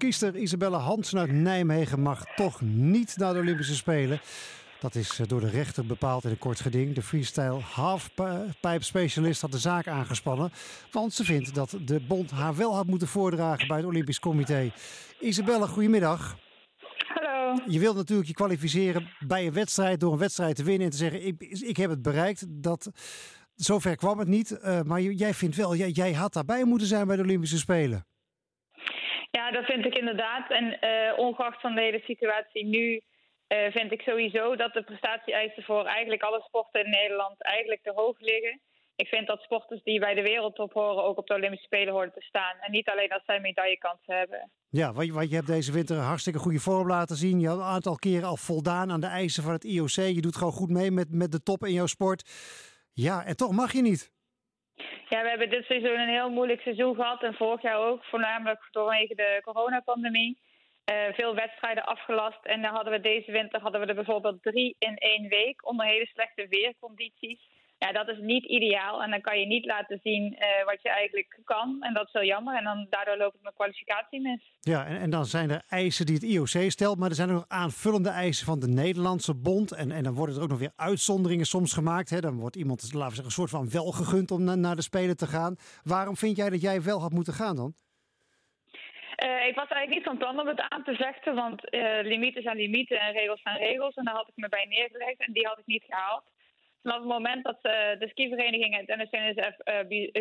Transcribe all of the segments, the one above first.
skiester Isabelle Hansen uit Nijmegen mag toch niet naar de Olympische Spelen. Dat is eh, door de rechter bepaald in een kort geding. De freestyle halfpipe specialist had de zaak aangespannen. Want ze vindt dat de bond haar wel had moeten voordragen bij het Olympisch Comité. Isabelle, goedemiddag. Hallo. Je wilt natuurlijk je kwalificeren bij een wedstrijd door een wedstrijd te winnen en te zeggen: ik, ik heb het bereikt. Dat, zover kwam het niet. Uh, maar jij vindt wel, jij, jij had daarbij moeten zijn bij de Olympische Spelen. Ja, dat vind ik inderdaad. En uh, ongeacht van de hele situatie nu uh, vind ik sowieso dat de prestatie-eisen voor eigenlijk alle sporten in Nederland eigenlijk te hoog liggen. Ik vind dat sporters die bij de wereldtop horen ook op de Olympische Spelen horen te staan. En niet alleen als zij medaillekansen hebben. Ja, want je hebt deze winter een hartstikke goede vorm laten zien. Je hebt een aantal keren al voldaan aan de eisen van het IOC. Je doet gewoon goed mee met, met de top in jouw sport. Ja, en toch mag je niet. Ja, we hebben dit seizoen een heel moeilijk seizoen gehad. En vorig jaar ook, voornamelijk vanwege de coronapandemie. Uh, veel wedstrijden afgelast. En dan hadden we deze winter hadden we er bijvoorbeeld drie in één week onder hele slechte weercondities. Ja, dat is niet ideaal. En dan kan je niet laten zien uh, wat je eigenlijk kan. En dat is wel jammer. En dan, daardoor loopt mijn kwalificatie mis. Ja, en, en dan zijn er eisen die het IOC stelt. Maar er zijn er nog aanvullende eisen van de Nederlandse bond. En, en dan worden er ook nog weer uitzonderingen soms gemaakt. Hè. Dan wordt iemand, laten we zeggen, een soort van wel gegund om na, naar de Spelen te gaan. Waarom vind jij dat jij wel had moeten gaan dan? Uh, ik was eigenlijk niet van plan om het aan te vechten, want uh, limieten zijn limieten en regels zijn regels. En daar had ik me bij neergelegd en die had ik niet gehaald. Vanaf het moment dat uh, de skivereniging en het NSNSF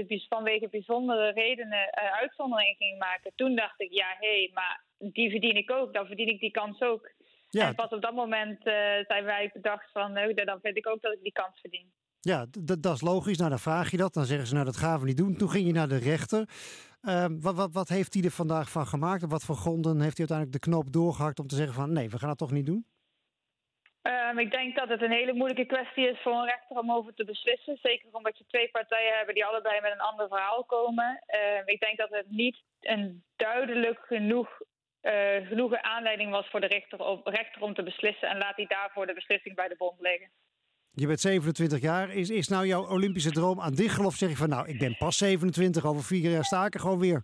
uh, vanwege bijzondere redenen uitzonderingen ging maken, toen dacht ik, ja, hé, hey, maar die verdien ik ook, dan verdien ik die kans ook. Ja. En pas op dat moment zijn wij bedacht van, nou, dan vind ik ook dat ik die kans verdien. Ja, dat is logisch. Nou, dan vraag je dat. Dan zeggen ze, nou, dat gaan we niet doen. Toen ging je naar de rechter. wat, wat, wat heeft hij er vandaag van gemaakt? Op wat voor gronden heeft hij uiteindelijk de knop doorgehakt om te zeggen van, nee, we gaan dat toch niet doen? Um, ik denk dat het een hele moeilijke kwestie is voor een rechter om over te beslissen. Zeker omdat je twee partijen hebben die allebei met een ander verhaal komen. Um, ik denk dat het niet een duidelijk genoeg, uh, genoeg aanleiding was voor de rechter om, rechter om te beslissen. En laat hij daarvoor de beslissing bij de bond liggen. Je bent 27 jaar. Is, is nou jouw Olympische droom aan dicht of zeg je van nou, ik ben pas 27, over vier jaar sta ik er gewoon weer?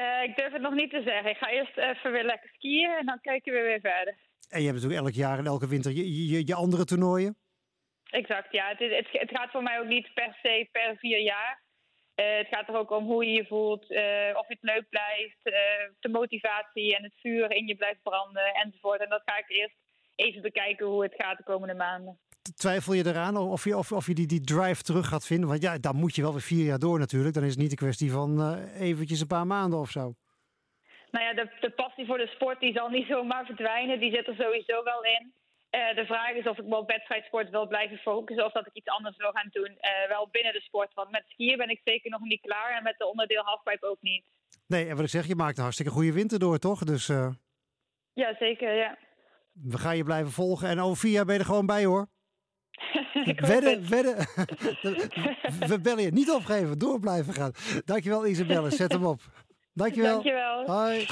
Uh, ik durf het nog niet te zeggen. Ik ga eerst even weer lekker skiën en dan kijken we weer verder. En je hebt natuurlijk elk jaar en elke winter je, je, je andere toernooien? Exact, ja. Het, het, het, gaat voor mij ook niet per se per vier jaar. Uh, het gaat er ook om hoe je je voelt, uh, of je het leuk blijft, uh, de motivatie en het vuur in je blijft branden enzovoort. En dat ga ik eerst even bekijken hoe het gaat de komende maanden. Twijfel je eraan of je, of, of je die, die drive terug gaat vinden? Want ja, dan moet je wel weer vier jaar door natuurlijk. Dan is het niet een kwestie van eventjes een paar maanden of zo nou ja, de, de passie voor de sport die zal niet zomaar verdwijnen. Die zit er sowieso wel in. Uh, de vraag is of ik me op wedstrijdsport wil blijven focussen of dat ik iets anders wil gaan doen. Uh, wel binnen de sport. Want met skiën ben ik zeker nog niet klaar en met de onderdeel halfpipe ook niet. Nee, en wat ik zeg, je maakt een hartstikke goede winter door, toch? Dus, uh... Ja, zeker, ja. We gaan je blijven volgen en over vier jaar ben je er gewoon bij, hoor. wedden, wedden. We bellen je niet opgeven, door blijven gaan. Dankjewel Isabelle, zet hem op. Dankjewel. Dankjewel. Hoi.